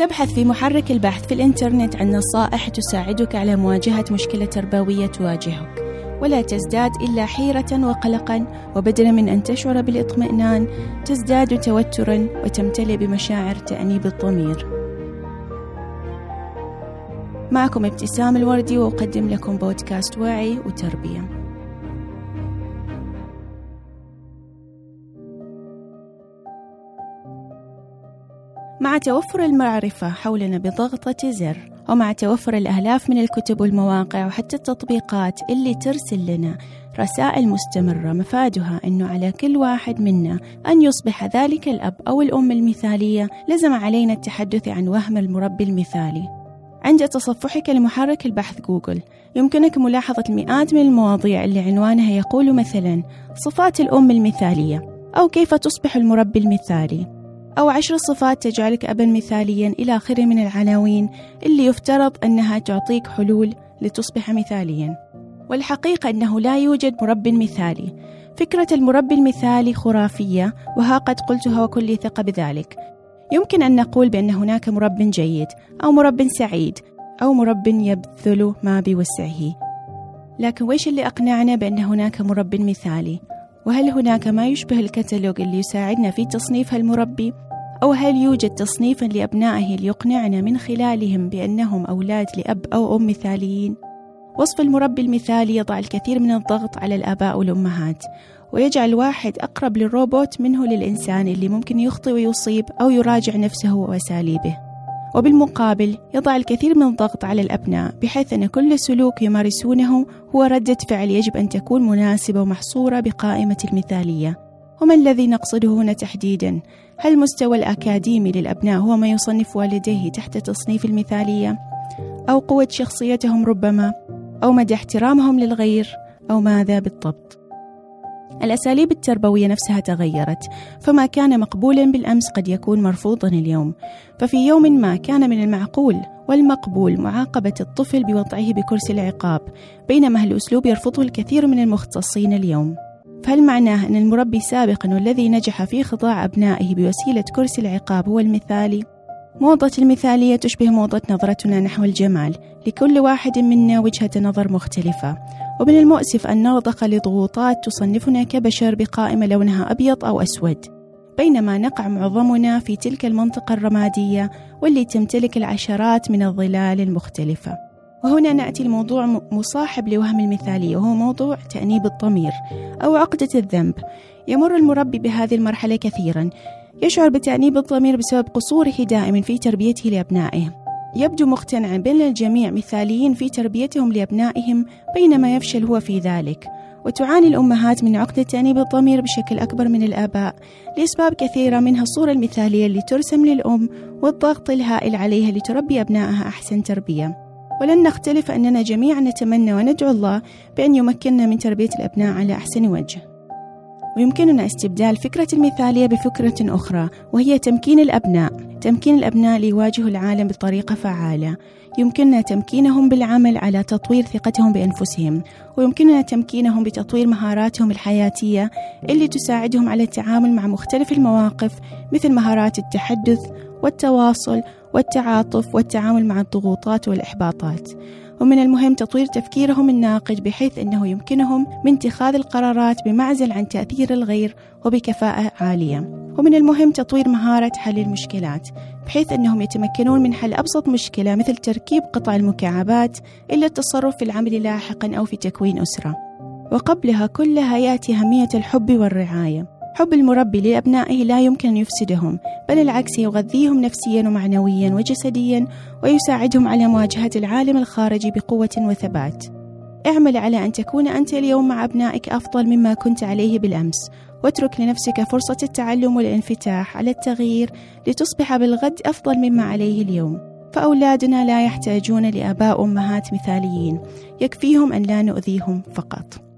تبحث في محرك البحث في الإنترنت عن نصائح تساعدك على مواجهة مشكلة تربوية تواجهك. ولا تزداد إلا حيرة وقلقا وبدلا من أن تشعر بالإطمئنان تزداد توترا وتمتلئ بمشاعر تأنيب الضمير. معكم ابتسام الوردي وأقدم لكم بودكاست وعي وتربية. مع توفر المعرفة حولنا بضغطة زر ومع توفر الآلاف من الكتب والمواقع وحتى التطبيقات اللي ترسل لنا رسائل مستمرة مفادها أنه على كل واحد منا أن يصبح ذلك الأب أو الأم المثالية لزم علينا التحدث عن وهم المربي المثالي. عند تصفحك لمحرك البحث جوجل يمكنك ملاحظة المئات من المواضيع اللي عنوانها يقول مثلا صفات الأم المثالية أو كيف تصبح المربي المثالي. أو عشر صفات تجعلك أبا مثاليا إلى آخره من العناوين اللي يفترض أنها تعطيك حلول لتصبح مثاليا. والحقيقة أنه لا يوجد مرب مثالي. فكرة المربي المثالي خرافية وها قد قلتها وكل ثقة بذلك. يمكن أن نقول بأن هناك مرب جيد أو مرب سعيد أو مرب يبذل ما بوسعه. لكن ويش اللي أقنعنا بأن هناك مرب مثالي؟ وهل هناك ما يشبه الكتالوج اللي يساعدنا في تصنيف هالمربي؟ أو هل يوجد تصنيف لأبنائه ليقنعنا من خلالهم بأنهم أولاد لأب أو أم مثاليين؟ وصف المربي المثالي يضع الكثير من الضغط على الآباء والأمهات ويجعل الواحد أقرب للروبوت منه للإنسان اللي ممكن يخطئ ويصيب أو يراجع نفسه وأساليبه وبالمقابل يضع الكثير من الضغط على الأبناء بحيث أن كل سلوك يمارسونه هو ردة فعل يجب أن تكون مناسبة ومحصورة بقائمة المثالية وما الذي نقصده هنا تحديدا؟ هل المستوى الأكاديمي للأبناء هو ما يصنف والديه تحت تصنيف المثالية؟ أو قوة شخصيتهم ربما؟ أو مدى احترامهم للغير؟ أو ماذا بالضبط؟ الأساليب التربوية نفسها تغيرت فما كان مقبولا بالأمس قد يكون مرفوضا اليوم ففي يوم ما كان من المعقول والمقبول معاقبة الطفل بوضعه بكرسي العقاب بينما هالأسلوب يرفضه الكثير من المختصين اليوم فهل معناه أن المربي سابقا والذي نجح في خضاع أبنائه بوسيلة كرسي العقاب هو المثالي؟ موضة المثالية تشبه موضة نظرتنا نحو الجمال لكل واحد منا وجهة نظر مختلفة. ومن المؤسف أن نغدق لضغوطات تصنفنا كبشر بقائمة لونها أبيض أو أسود. بينما نقع معظمنا في تلك المنطقة الرمادية واللي تمتلك العشرات من الظلال المختلفة. وهنا نأتي الموضوع مصاحب لوهم المثالية وهو موضوع تأنيب الضمير أو عقدة الذنب. يمر المربي بهذه المرحلة كثيرا. يشعر بتأنيب الضمير بسبب قصوره دائما في تربيته لأبنائه. يبدو مقتنعا بأن الجميع مثاليين في تربيتهم لأبنائهم بينما يفشل هو في ذلك. وتعاني الأمهات من عقدة تأنيب الضمير بشكل أكبر من الآباء لأسباب كثيرة منها الصورة المثالية اللي ترسم للأم والضغط الهائل عليها لتربي أبنائها أحسن تربية. ولن نختلف أننا جميعا نتمنى وندعو الله بأن يمكننا من تربية الأبناء على أحسن وجه. ويمكننا استبدال فكرة المثالية بفكرة أخرى وهي تمكين الأبناء. تمكين الأبناء ليواجهوا العالم بطريقة فعالة. يمكننا تمكينهم بالعمل على تطوير ثقتهم بأنفسهم. ويمكننا تمكينهم بتطوير مهاراتهم الحياتية اللي تساعدهم على التعامل مع مختلف المواقف مثل مهارات التحدث والتواصل والتعاطف والتعامل مع الضغوطات والإحباطات. ومن المهم تطوير تفكيرهم الناقد بحيث أنه يمكنهم من اتخاذ القرارات بمعزل عن تأثير الغير وبكفاءة عالية. ومن المهم تطوير مهارة حل المشكلات بحيث أنهم يتمكنون من حل أبسط مشكلة مثل تركيب قطع المكعبات إلا التصرف في العمل لاحقا أو في تكوين أسرة. وقبلها كلها يأتي أهمية الحب والرعاية. حب المربي لأبنائه لا يمكن أن يفسدهم بل العكس يغذيهم نفسيا ومعنويا وجسديا ويساعدهم على مواجهة العالم الخارجي بقوة وثبات. اعمل على أن تكون أنت اليوم مع أبنائك أفضل مما كنت عليه بالأمس واترك لنفسك فرصة التعلم والانفتاح على التغيير لتصبح بالغد أفضل مما عليه اليوم. فأولادنا لا يحتاجون لآباء أمهات مثاليين يكفيهم أن لا نؤذيهم فقط.